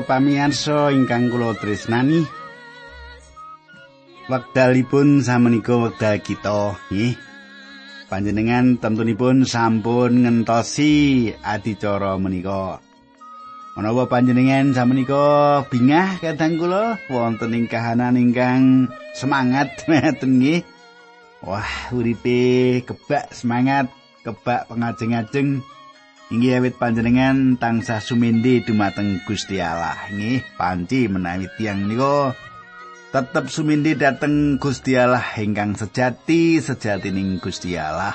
Para pamirsa ingkang kula tresnani. Wekdalipun samenika wekdal kita, nggih. Panjenengan tentunipun sampun ngentosi adicara menika. Menawa panjenengan samenika bingah kadang kula wonten ing kahanan ingkang semangat meten nggih. Wah, uripe kebak semangat, kebak pengajeng-ajeng. Inggih awit panjenengan tansah sumindi dumateng Gusti Allah. Nggih, panci menawi tiyang nika tetep sumindi dhateng Gusti Allah ingkang sejati, sejatining Gusti Allah.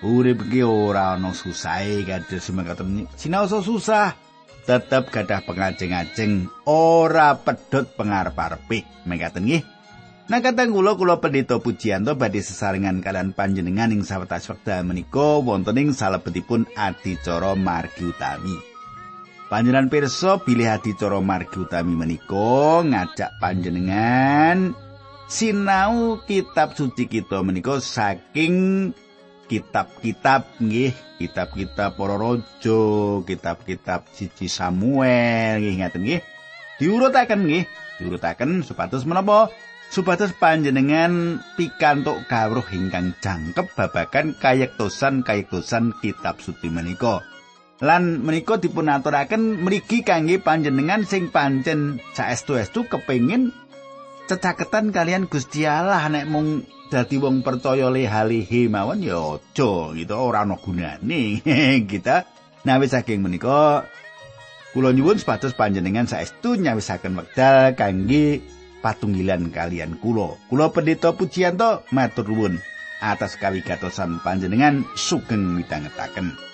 Urip iki ora ana susahe kados mekaten. Sinaosa susah, tetep gadah pengajeng-ajeng, ora pedhot pangarep-arepe. Mekaten nggih. Nah kadang kula kula pendeta pujianto badhe sesarengan kalian panjenengan ing sawetawis wekdal menika wonten ing salebetipun adicara margi utami. Panjenengan pirsa bilih adicara margi utami menika ngajak panjenengan sinau kitab suci kita menika saking kitab-kitab nggih, kitab-kitab para raja, kitab-kitab siji Samuel nggih ngaten nggih. Diurutaken nggih, diurutaken supados menapa supados panjenengan pikantuk kawruh ingkang jangkep babagan kayektosan kayektosan kitab suci menika. Lan menika dipun aturaken mrigi kangge panjenengan sing pancen saestu-estu kepengin cecaketan kalian Gusti Allah. Nek mung dadi wong percaya lehalihe mawon ya aja gitu ora ana gunane. Kita nawi saking menika kula nyuwun supados panjenengan saestu nyawisaken wekdal kangge patunggilan kalian kulo. Kulo pendeta pujianto matur nuwun atas kawigatosan panjenengan sugeng midhangetaken.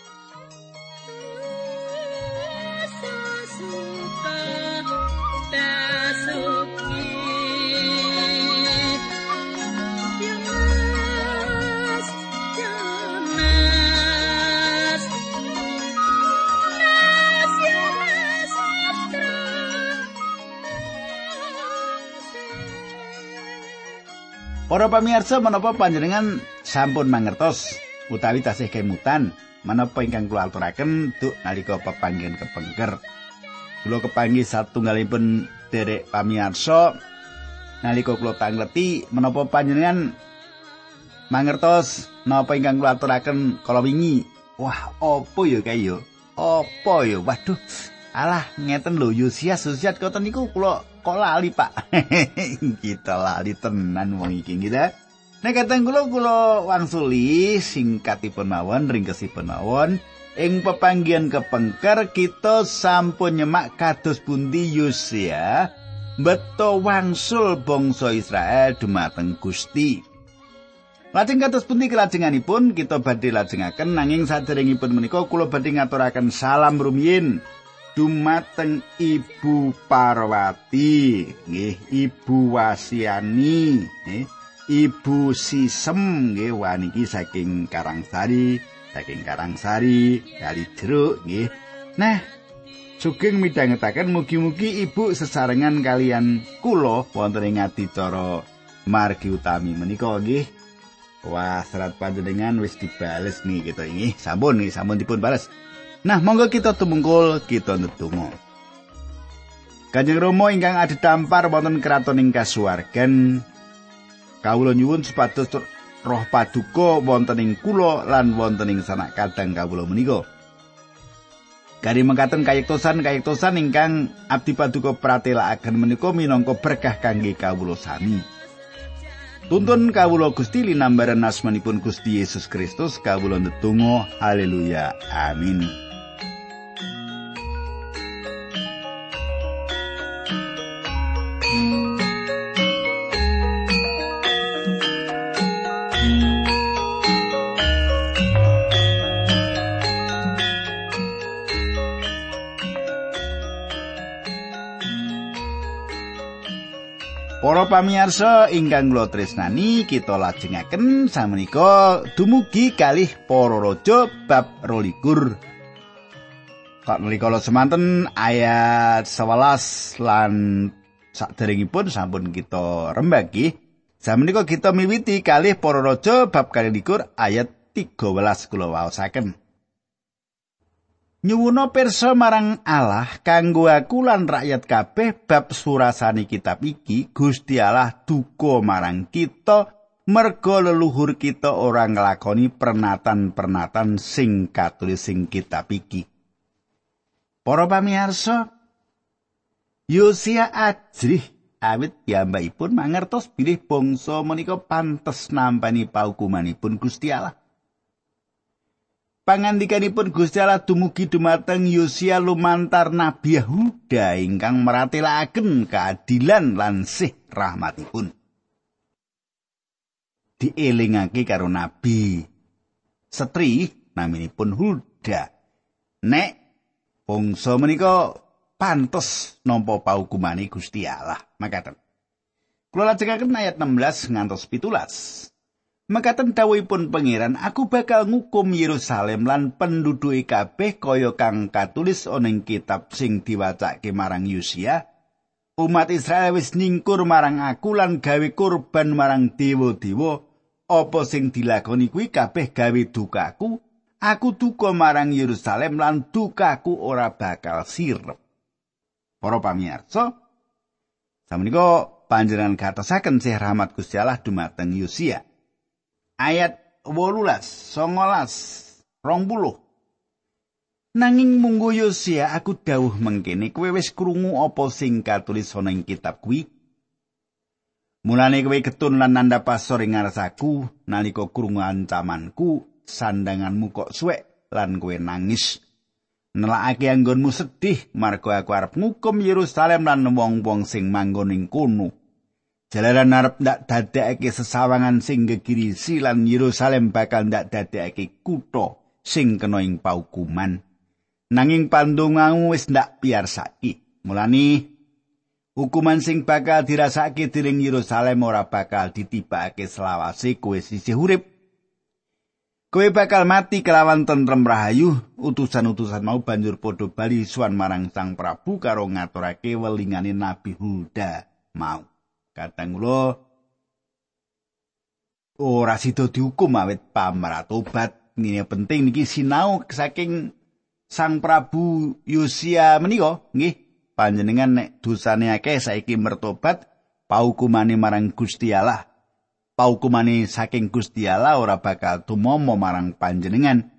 Para pamirsa menapa panjenengan sampun mangertos utawi tasih kemutan menapa ingkang kula aturaken duk nalika pepanggihan kepengker. Kula kepanggih satunggalipun derek pamirsa nalika kula tangleti menapa panjenengan mangertos napa ingkang kula aturaken kala wingi. Wah, apa ya kae yo? Apa ya? Waduh. Alah, ngeten lho Yosias, Yosias kota niku kula kok lali pak? Kita lali tenan wong iki gitu Nek kateng kula kula wangsuli singkatipun mawon ringkesipun mawon. Ing pepanggihan kepengker kita sampun nyemak kados pundi Yosia beto wangsul bangsa Israel dumateng Gusti. Lajeng kados pundi kelajenganipun kita badhe lajengaken nanging saderengipun menika kula badhe ngaturaken salam rumiyin dumateng Ibu Parwati, nggih, Ibu Wasiani, nggih, Ibu Sisem nggih waniki saking Karangsari, saking Karangsari, kali jeruk nggih. Nah, sugeng midhangetaken mugi-mugi Ibu sesarengan kalian kula wonten ing adicara margi utami menika nggih. Wah, serat panjenengan wis dibales nih kita ini. Sampun nih, sampun dipun bales. Nah, monggo kita tumungkul kita ndedonga. Kanjeng Rama ingkang adhedhampar wonten kraton ing kasuwargan kawula nyuwun supados roh paduka wonten ing kula lan wonten ing sanak kadang kawula menika. Kari mengkaten kayektosan kayektosan ingkang abdi paduka pratelakaken menika minangka berkah kangge kawula sami. Tuntun kawula Gusti linambaran asmanipun Gusti Yesus Kristus kawula ndedonga haleluya amin. Pamirsa ingkang kula tresnani, kita lajengaken samenika dumugi kalih para raja bab 22. Kak nalika semanten ayat 11 lan saderengipun sampun kita rembagi, samenika kita miwiti kalih para raja bab 22 ayat 13 kula waosaken. Nyuwuna pirsa marang Allah kanggo aku lan rakyat kabeh bab surasani kitab iki Gusti Allah duka marang kita merga leluhur kita ora nglakoni pernatan-pernatan sing katulis sing kitab iki. Para pamirsa, Yosia ajrih awit piyambakipun mangertos bilih bangsa menika pantes nampani paukumanipun Gusti Allah. Pangandikanipun Gusti Allah dumugi dumateng Yosia lumantar Nabi Yahuda ingkang meratelaken keadilan lan sih rahmatipun. Dielingake karo Nabi Setri naminipun Huda. Nek bangsa menika pantes nampa paukumane Gusti Allah. Makaten. Kula lajengaken ayat 16 ngantos 17. Mekaten dawuhipun pangeran, aku bakal ngukum Yerusalem lan penduduke kabeh kaya kang katulis ana ing kitab sing diwacake marang Yusia. Umat Israel wis ningkur marang aku lan gawe kurban marang dewa-dewa. Apa sing dilakoni kuwi kabeh gawe dukaku. Aku duka marang Yerusalem lan dukaku ora bakal sirep. Para pamirsa, samenika panjenengan katosaken sih rahmat Gusti Allah dumateng Yusia. Ayat 18 19 20 Nanging munggo Yosia aku dawuh mengkene kowe wis krungu apa sing katulis ana ing kitab kuwi? Mulane kowe ketun lan nanda pasor ing ngarsaku nalika krungu ancamanku sandanganmu kok suwek lan kowe nangis. Nelakake anggonmu sedih marga aku arep ngukum Yerusalem lan wong-wong sing manggon ing kono Jalaran arep ndak dadekake sesawangan sing gegirisi lan Yerusalem bakal ndak dadekake kutha sing kena ing paukuman. Nanging pandongamu wis ndak piarsaki. Mulane hukuman sing bakal dirasake dening Yerusalem ora bakal ditibake selawase kowe sisih urip. Kowe bakal mati kelawan tentrem rahayu, utusan-utusan mau banjur padha bali suwan marang Sang Prabu karo ngaturake welingane Nabi Huda mau. Kadang kula ora sida dihukum awit pamratobat. Ini penting niki sinau saking Sang Prabu Yosia menika nggih panjenengan nek dosane akeh saiki mertobat paukumane marang Gusti Allah. Paukumane saking Gusti Allah ora bakal tumomo marang panjenengan.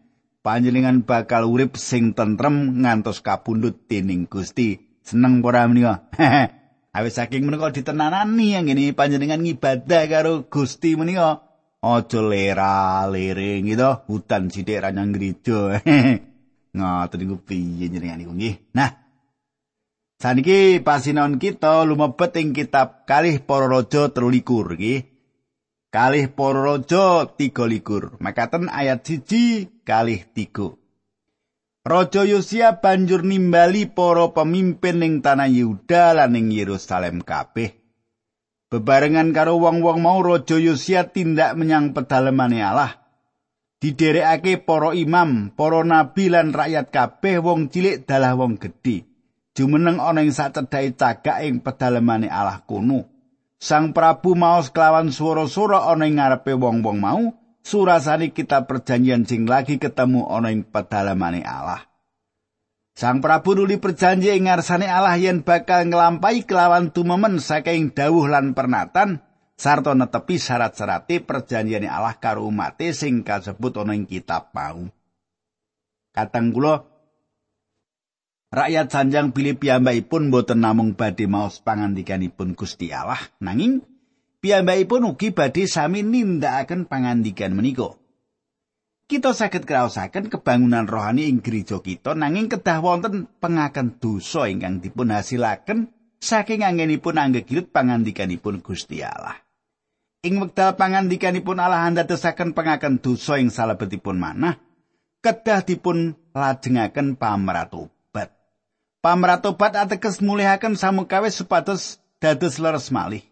Panjenengan bakal urip sing tentrem ngantos kapundhut dening Gusti. Seneng ora menika? Awis saking menika ditenanani ngene panjenengan ngibadah karo Gusti menika. Aja lera lering gitu, hutan sithik ra nyang gereja. Ngoten niku piye jenengan niku nggih. Nah, saniki pasinaon kita lumebet ing kitab Kalih Para Raja 13 nggih. Kalih Para Raja 13. Makaten ayat 1 kalih 3. Raja Yosia banjur nimbali para pemimpin ning tanah Yehuda lan ning Yerusalem kabeh. Bebarengan karo wong-wong mau Raja Yosia tindak menyang pedalemane Allah. Diderekake para imam, para nabi lan rakyat kabeh wong cilik dalah wong gedhe. Jumeneng ana ing sacedhake cagak ing pedalemane Allah kuno. Sang Prabu maos kelawan swara-swara ana ing ngarepe wong-wong mau. Surasani kitab perjanjian sing lagi ketemu ana ing pedalamane Allah. Sang Prabu nuli perjanji ing ngarsane Allah yen bakal nglampahi kelawan tumemen saking dawuh lan pernatan sarta netepi syarat-syarate perjanjiane Allah karo umate sing kasebut ana ing kitab mau. Katang kula rakyat sanjang pilih piyambakipun boten namung badhe maos pangandikanipun Gusti Allah nanging piyambakipun ugi badhe sami nindakaken pangandikan menika. Kita saged kraosaken kebangunan rohani ing gereja kita nanging kedah wonten pengaken dosa ingkang dipun hasilaken saking anggenipun anggegilut pangandikanipun Gusti Allah. Ing wekdal pangandikanipun Allah andadosaken pengaken dosa ing salebetipun manah, kedah dipun lajengaken pamratobat. Pamratobat ateges mulihaken samukawis supados dados leres malih.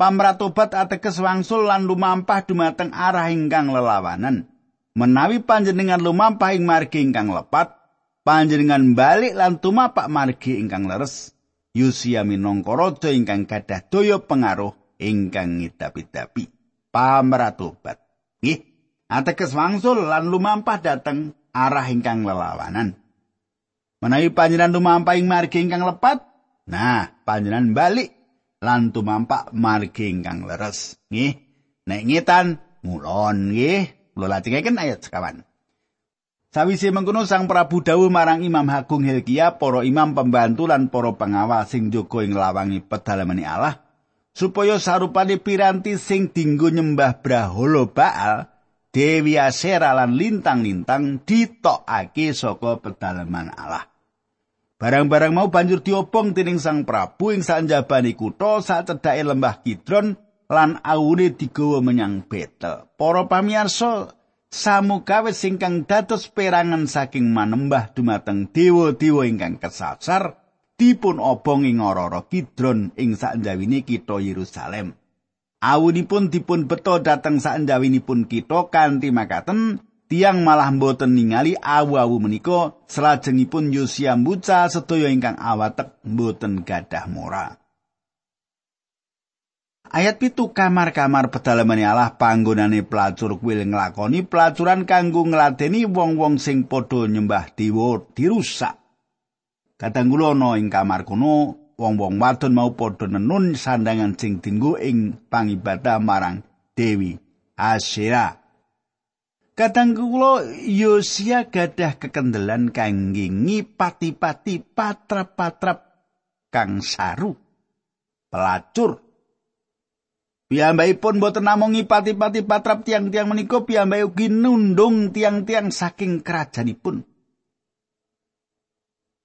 Pamratobat ateges wangsul lan lumampah dumateng arah ingkang lelawanan. Menawi panjenengan lumampah ing margi ingkang lepat, panjenengan balik lan tumapak margi ingkang leres. Yusia minangka raja ingkang gadah daya pengaruh ingkang ngidapi-dapi. Pamratobat. Nggih, ateges wangsul lan lumampah dateng arah ingkang lelawanan. Menawi panjenengan tumampah ing margi ingkang lepat, nah panjenengan balik lan tumampak margi ingkang leres. Nggih. Nek ngetan mulon nggih. Kula lajengaken ayat sekawan. Sawise mengkono Sang Prabu dawuh marang Imam Agung Hilkia, para imam pembantu lan para pengawas sing jaga ing lawangi pedalamane Allah, supaya sarupane piranti sing dinggo nyembah Brahala Baal, Dewi Asera lan lintang-lintang ditokake saka pedalaman Allah. Barang-barang mau banjur diobong dening Sang Prabu ing sanjabane kutha sak cedhake lembah Kidron lan awune digawa menyang Betel. Para pamirsa, samukawis singkang dados perangan saking manembah dumateng dewa-dewa ingkang kesasar dipun obong ing ora Kidron ing sakjawine kitha Yerusalem. Awunipun dipun beto dhateng sakjawinipun kitha kanthi makaten tiang malah mboten ningali awu-awu menika salajengipun Yosia mbuca sedaya ingkang awatek mboten gadah moral. Ayat pitu kamar-kamar pedalamane Allah panggonane pelacur kuwi nglakoni pelacuran kanggo ngladeni wong-wong sing padha nyembah dewa dirusak. Kadang kula ing kamar kono wong-wong wadon mau padha nenun sandangan sing dinggo ing pangibadah marang Dewi Asyera. Kadang kula Yosia gadah kekendelan kangge ngipati-pati patrap-patrap kang saru. Pelacur Piyambakipun boten namung ngipati-pati patrap tiang-tiang menika piyambake ugi nundung tiang-tiang saking kerajanipun.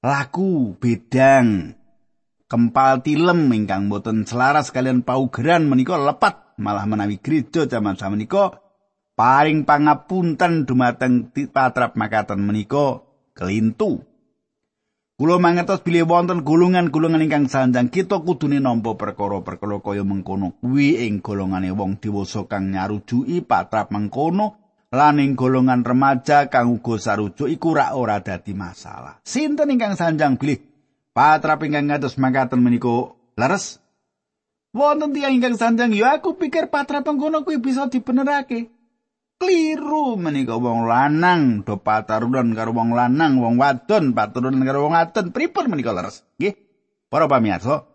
Laku bedang kempal tilem ingkang boten selaras kalian paugeran menika lepat malah menawi gereja zaman menika paring pangapunten dumateng patrap makaten menika kelintu. Kulo mangertos bilih wonten gulungan-gulungan ingkang sanjang kita kudune nampa perkara-perkara kaya mengkono kuwi ing golongane wong dewasa kang nyarujuki patrap mengkono lan ing golongan remaja kang uga sarujuk iku ora ora dadi masalah. Sinten ingkang sanjang bilih patrap ingkang ngados mangkaten menika leres? Wonten tiyang ingkang sanjang ya aku pikir patrap mengkono kuwi bisa dibenerake. Kliru menika wong lanang do patarunan karo wong lanang wong wadon patarunan karo wong wadon pripun menika leres nggih. Para pamirsa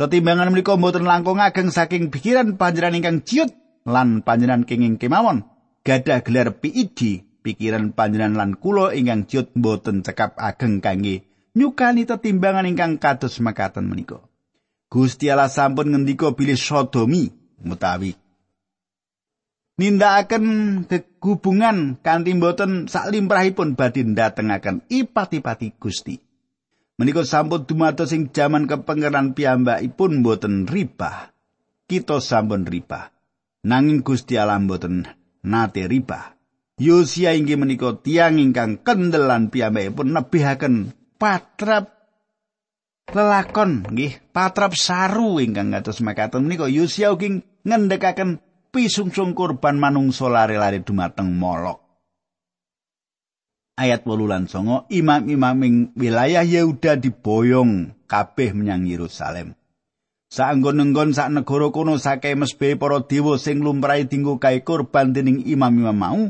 tetimbangan menika mboten langkung ageng saking pikiran panjenengan ingkang ciut lan panjenengan kenging kemawon. Gadah gelar PID pikiran panjenengan lan kula ingkang ciut mboten cekap ageng kangge nyukani tetimbangan ingkang kados makaten menika. Gusti Allah sampun ngendika bilih sodomi mutawi nindakaken kehubungan kanthi mboten saklimrahipun badhe ndatengaken ipati-pati Gusti. Menika sampun dumados sing jaman kepengeran piyambakipun mboten ribah. Kita sampun ribah. Nanging Gusti Allah mboten nate ribah. Yosia inggih menika tiang ingkang kendelan piyambakipun nebihaken patrap lelakon nggih patrap saru ingkang ngatos makaten menika Yosia ugi ngendhekaken pisungsung kurban manungsa lare-lare dumateng molok. Ayat 8 lan 9, imam-imam ing wilayah Yehuda diboyong kabeh menyang Yerusalem. Saanggon-enggon sak negara kono sake mesbe para dewa sing lumrahe dinggo kae kurban dening imam-imam mau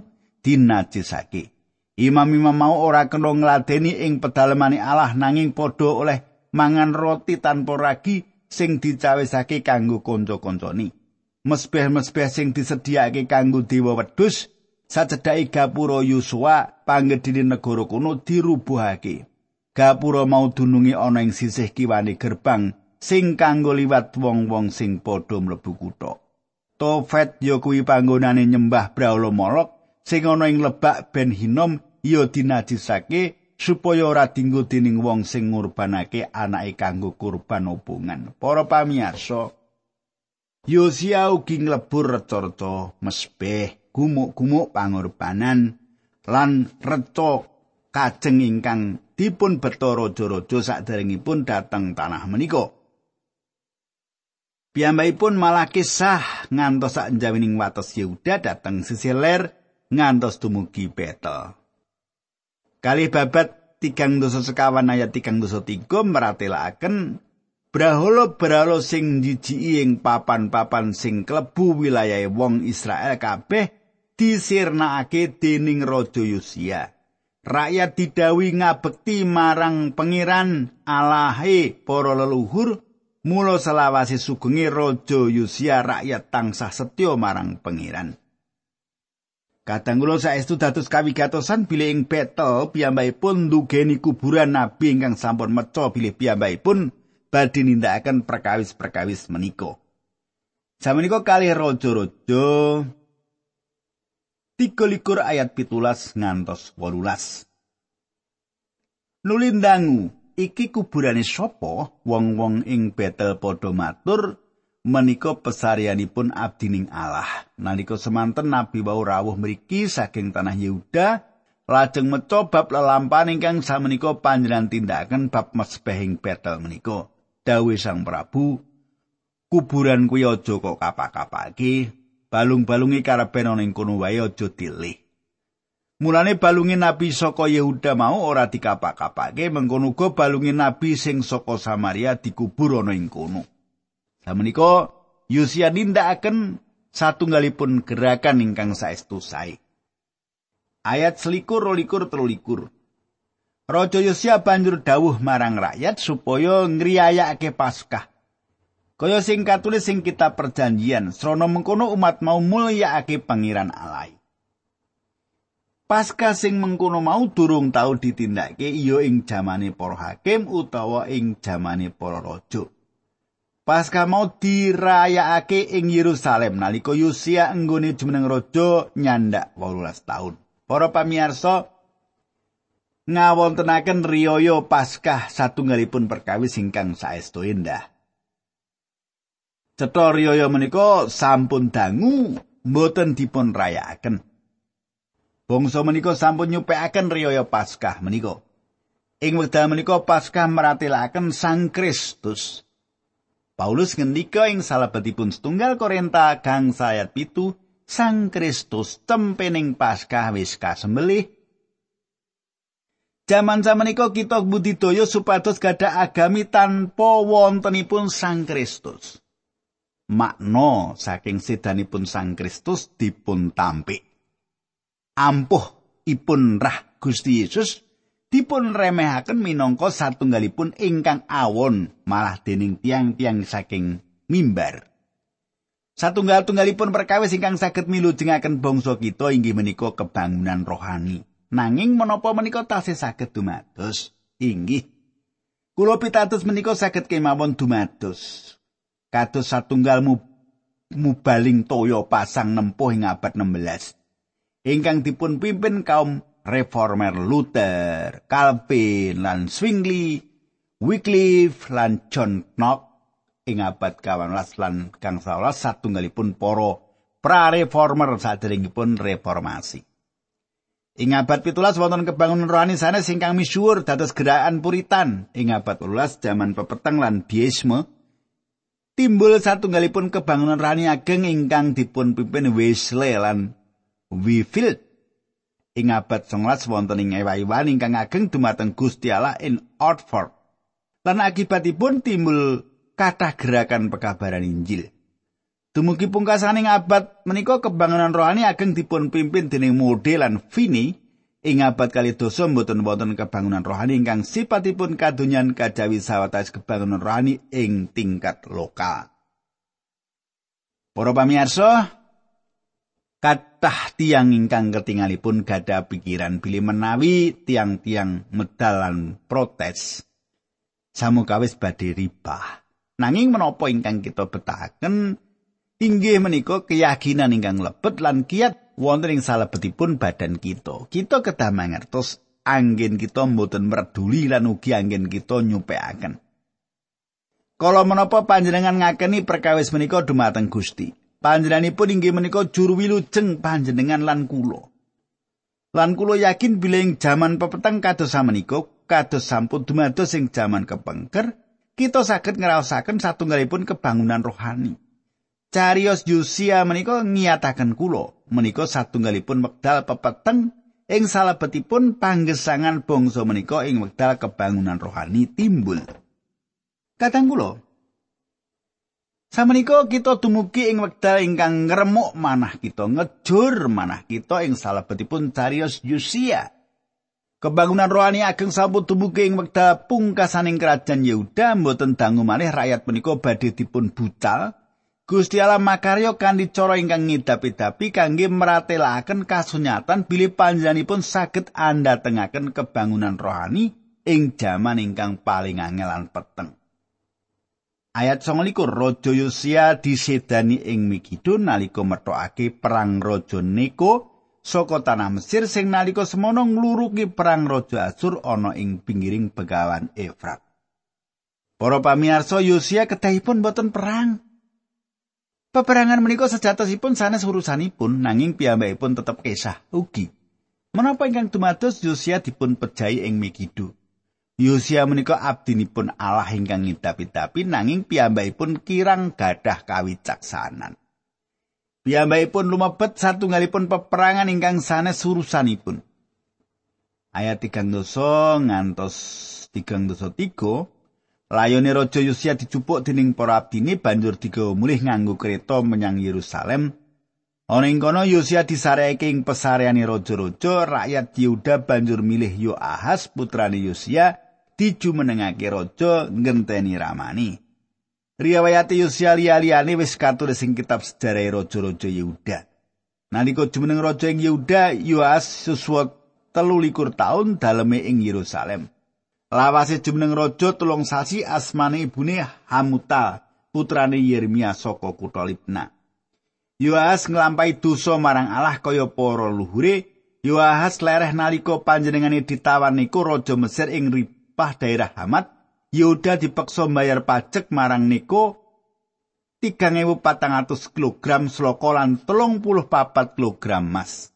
dinajisake. Imam-imam mau ora kena ngladeni ing pedalemane Allah nanging padha oleh mangan roti tanpa ragi sing dicawisake kanggo kanca-kancane. Mesbeh-mesbeh sing disediakake kanggo dewa wedhus sacedhake gapura Yusua panggedhine negara kuno dirubuhake. Gapura mau dunungi ana ing sisih kiwane gerbang sing kanggo liwat wong-wong sing padha mlebu kutha. Tofet ya kuwi panggonane nyembah Brahala Molok sing ana ing lebak Ben Hinom ya dinajisake supaya ora dinggo dening wong sing ngurbanake anake kanggo kurban obongan. Para pamirsa, Yosia ugi nglebur reca-reca mesbeh, gumuk-gumuk pangorbanan lan reca kajeng ingkang dipun beto raja-raja saderengipun dhateng tanah menika. Piyambakipun malah kisah ngantos sak jawining wates Yehuda dhateng sisih ler ngantos dumugi Betel. Kali babat tigang dosa sekawan ayat tigang dosa tiga meratelaken Brahala-brahala sing jijiki ing papan-papan sing klebu wilayahe wong Israel kabeh disirnakake dening Raja Yosia. rakyat didawi ngabekti marang pangeran Allahe para leluhur mula selawase sugenge raja Yosia rakyat tansah setya marang pangeran Kadang kula saestu dados kawigatosan bilih ing Betel piyambakipun ndugeni kuburan nabi ingkang sampun meca bilih piyambakipun badhe nindakaken perkawis-perkawis menika. Samenika kalih raja-raja 13 ayat pitulas ngantos wolulas. Nulindangu, iki kuburane sapa? Wong-wong ing Betel padha matur, menika pesarianipun abdining Allah. Nalika semanten Nabi wau rawuh mriki saking tanah Yehuda, lajeng meca bab lelampahan ingkang samenika panjenengan tindakaken bab mesbehing Betel menika. Dawe Sang Prabu, kuburan kuwi aja kok kapak-kapake, balung-balungi karepen ana ing kono wae aja dilih. Mulane balungi nabi saka Yehuda mau ora dikapak-kapake, mengkono uga balungi nabi sing saka Samaria dikubur ana ing kono. Samenika Yosia nindakaken satunggalipun gerakan ingkang saestu sae. Ayat selikur rolikur telulikur. Raja Yosia banjur dawuh marang rakyat supaya ngriyayake Paskah. Kaya sing katulis sing kitab perjanjian, srana mengkono umat mau mulyakake pangeran Allah. Paskah sing mengkono mau durung tau ditindakake iya ing jamane para hakim utawa ing jamane para raja. Paskah mau dirayakake ing Yerusalem nalika Yosia enggone jumeneng raja nyandak 18 taun. Para pamirsa ngawontenaken riyaya Paskah satunggalipun perkawis ingkang saestu endah. Cetha riyaya menika sampun dangu mboten dipun rayakaken. Bangsa menika sampun nyupekaken riyaya Paskah menika. Ing wekdal menika Paskah meratelaken Sang Kristus. Paulus ngendika ing salebetipun setunggal Korinta gang sayat pitu Sang Kristus tempening Paskah wis kasembelih. Jaman samenika kita budidaya supados gadah agami tanpa wontenipun Sang Kristus. Makna saking sedanipun Sang Kristus dipun tampik. Ampuh ipun rah Gusti Yesus dipun remehaken minangka satunggalipun ingkang awon malah dening tiang-tiang saking mimbar. Satunggal-tunggalipun perkawis ingkang saged milujengaken bangsa kita inggih menika kebangunan rohani. Nanging menapa menika tasih saged dumados? Inggih. Kula pitados menika saged kemawon dumados. Kados satunggal mubaling toyo pasang nempuh ing abad 16. Ingkang dipun pimpin kaum reformer Luther, Calvin lan Zwingli, Wycliffe lan John Knox ing abad ke-18 lan kang 11 satunggalipun para pra-reformer saderengipun reformasi. Ing abad 17 wonten kebangunan rohani sanes ingkang misuwur dados gerakan Puritan. Ing abad 18 jaman pepeteng lan Biesme timbul satunggalipun kebangunan rohani ageng ingkang dipun pimpin Wesley lan Whitfield. ing abad 19 wonten ing ewa-ewan ingkang ageng dumateng Gusti Allah in Oxford. Lan akibatipun timbul kathah gerakan pekabaran Injil. Dumugi pungkasaning abad menika kebangunan rohani ageng dipun pimpin dening Mode lan Fini ing abad kali dosa mboten wonten kebangunan rohani ingkang sipatipun kadonyan kajawi sawetawis kebangunan rohani ing tingkat lokal. Para pamirsa, kathah tiang ingkang ketingalipun gada pikiran bilih menawi tiang-tiang medalan protes samukawis badhe ribah. Nanging menapa ingkang kita betahaken inggih menika keyakinan ingkang lebet lan kiat wonten ing salebetipun badan kita kita kedah mangertos anggen kita mboten merduli lan ugi anggen kita nyupekaken Kalau menapa panjenengan ngakeni perkawis menika dumateng Gusti Panjenenganipun inggih menika juru wilujeng panjenengan lan kula. Lan kula yakin bilih jaman pepeteng kados samenika kados sampun dumados ing jaman kepengker, kita saged ngraosaken satunggalipun kebangunan rohani. Carios Yusia menika ngiyataken kula menika satunggalipun wekdal pepeteng ing salebetipun panggesangan bangsa menika ing wekdal kebangunan rohani timbul. Kadang kula Samenika kita dumugi ing wekdal ingkang ngremuk manah kita, ngejur manah kita ing salebetipun carios Yusia. Kebangunan rohani ageng sampun dumugi ing wekdal pungkasaning kerajaan Yehuda mboten dangu malih rakyat menika badhe dipun bucal. Gusti Allah makarya kanthi cara ingkang ngidapi-dapi kangge meratelaken kasunyatan bilih panjenenganipun saged andhatengaken kebangunan rohani ing jaman ingkang paling angel lan peteng. Ayat 29 Raja Yosia disedani ing Megiddo nalika metokake perang Raja Neko saka tanah Mesir sing nalika semono ngluruki perang raja Asur ana ing pinggiring begawan Efrat. Para pamirsa Yosia kedahipun boten perang. Peperangan menika sejatosipun sanes urusanipun nanging piyambakipun tetep kesah ugi. Menapa ingkang dumados Yosia dipun pejahi ing Megiddo? Yosia menika abdinipun Allah ingkang ngidapi-dapi nanging piyambakipun kirang gadah kawicaksanan. Piyambakipun lumebet satunggalipun peperangan ingkang sanes urusanipun. Ayat 3 dosa ngantos 3 dosa 3 Layone Raja Yosia dicupuk dening para abdine banjur digawa mulih nganggo kereta menyang Yerusalem. Ana ing kono Yosia disareke ing pesareane raja-raja, rakyat Yehuda banjur milih Yoahas putrane Yosia dijumenengake raja ngenteni ramani. Riwayat Yosia liyane wis katulis ing kitab sejarah raja-raja Yehuda. Nalika jumeneng raja ing Yehuda, Yoas telu likur taun daleme ing Yerusalem. Lawase jumeneng raja tulung sasi asmane ibune Hamutal, putrane Yeremia saka kutha Libna. Yoas nglampahi dosa marang Allah kaya para luhure. Yoas lereh nalika panjenengane ditawan niku raja Mesir ing Ripah daerah Hamat Yehuda dipeksa bayar pajak marang Neko 3400 kg sloka lan 34 kg emas.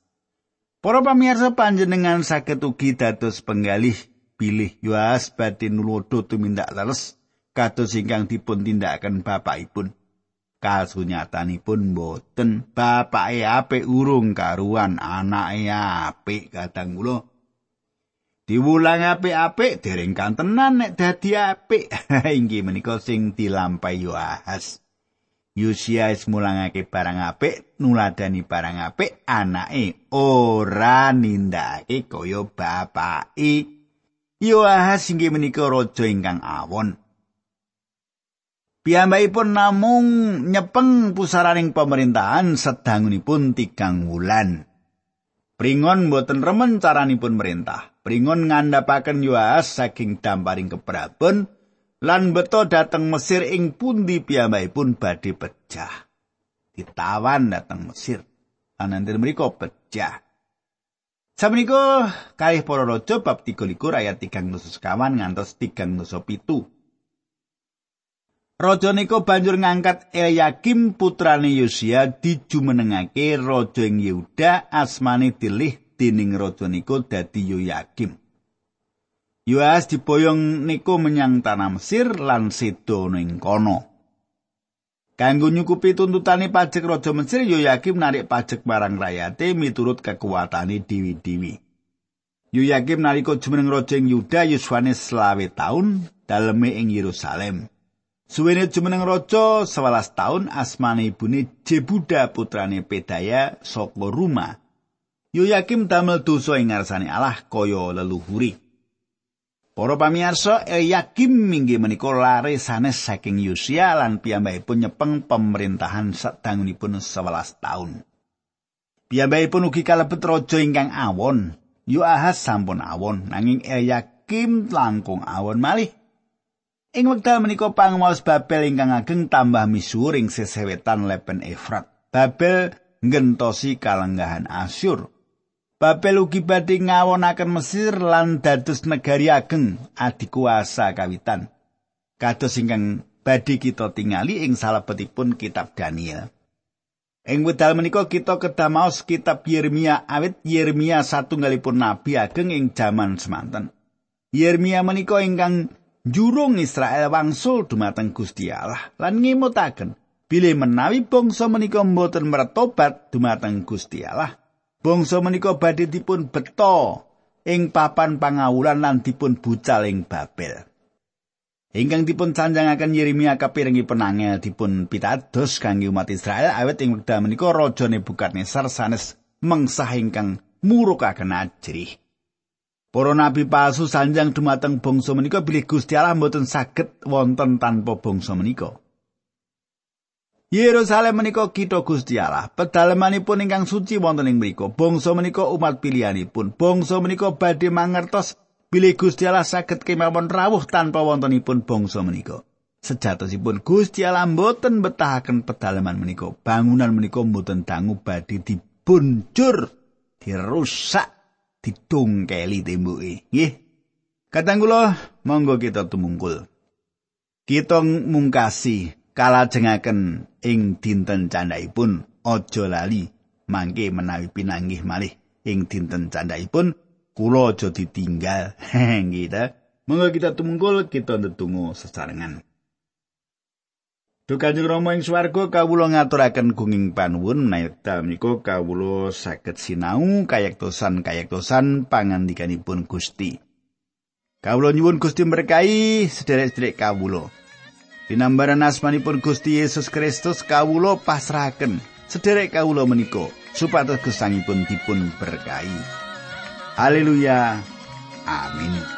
Para pamirsa panjenengan saged ugi dados penggalih bilih Yoas badhe nulodo tumindak leres kados ingkang dipun tindakaken bapakipun. Kasunyatanipun boten bapake apik urung karuan anake apik kadang kula. Diwulang apik-apik dereng kantenan nek dadi apik. Inggih menika sing dilampahi Yoahas Yosia is mulangake barang apik nuladani barang apik anake ora nindakake kaya bapake Yoahas inggih menika raja ingkang awon Piyambakipun namung nyepeng pusaraning pemerintahan sedangunipun tigang wulan. Pringon boten remen caranipun merintah. Pringon ngandhapaken Yoas saking damparing keprabon lan beto dateng Mesir ing pundi piyambakipun badhe pecah. Ditawan dateng Mesir. Anandir mriku pecah. Samenika kalih para raja bab 33 ayat 3 sekawan ngantos 3 pitu. Raja nika banjur ngangkat Eliakim putrane Yosia dijumenengake raja ing Yehuda asmane dilih dening raja niku dadi Yoyakim. Yoas diboyong niku menyang tanah Mesir lan sedo ning kono. Kanggo nyukupi tuntutane pajak raja Mesir, Yoyakim narik pajak barang rakyate miturut kekuatane dewi-dewi. Yoyakim nalika jumeneng raja ing Yuda yuswane selawe taun daleme ing Yerusalem. Suwene jumeneng raja 11 taun asmane ibune Jebuda putrane Pedaya saka Ruma. Yoyakim damel dosa ing ngarsane Allah kaya leluhuri. Para pamirsa, Yakim minggi menika lare sanes saking Yosia lan piyambakipun nyepeng pemerintahan sadangunipun 11 taun. Piyambakipun ugi kalebet raja ingkang awon. Yoahas sampun awon nanging Yakim langkung awon malih. Ing wekdal menika panguwas Babel ingkang ageng tambah misuwur ing sesewetan lepen Efrat. Babel ngentosi kalenggahan Asyur. Babel ugi badhe ngawonaken Mesir lan dados negari ageng adikuasa kawitan. Kados ingkang badhe kita tingali ing salebetipun kitab Daniel. Ing wedal menika kita kedamaos kitab Yeremia awit Yeremia satunggalipun nabi ageng ing jaman semanten. Yeremia menika ingkang jurung Israel wangsul dumateng Gusti Allah lan ngimutaken bilih menawi bangsa menika mboten mertobat dumateng Gusti Allah Bangsa menika badhe dipun beto ing papan pangawulan lan dipun bucal ing Babel. Ingkang dipun sanjangaken Yeremia kapiringi penangel dipun pitados kangge umat Israel awet ing wekdal menika raja Nebukadnezar sanes mengsah ingkang murukaken ajrih. Para nabi palsu sanjang dumateng bangsa menika bilih Gusti Allah mboten saged wonten tanpa bangsa menika. Yerusalem menika kita Gusti Allah, pedalamanipun ingkang suci wonten ing mriku. Bangsa menika umat pilihanipun. Bangsa menika badhe mangertos bilih Gusti Allah saged kemawon rawuh tanpa wontenipun bangsa menika. Sejatosipun Gusti Allah mboten betahaken pedalaman menika. Bangunan menika mboten dangu badhe dibunjur, dirusak ditungkeli tembuke. Nggih. Kadang kula monggo kita tumungkul. Kita mungkasi kalajengaken ing dinten candhaipun aja lali mangke menawi pinanggih malih ing dinten candhaipun kula aja ditinggal. Nggih ta. Monggo kita tumungkul kita ndedonga sesarengan. Duh Kanjeng Rama ing swarga kawula ngaturaken gunging panuwun menawi menika kawula saged sinau kayektosan-kayektosan pangandikanipun Gusti. Kawula nyuwun Gusti berkahi sederek-sederek kawula. Dinambaran asmanipun Gusti Yesus Kristus kawula pasrahaken sederek kawula menika supados gesangipun dipun berkahi. Haleluya. Amin.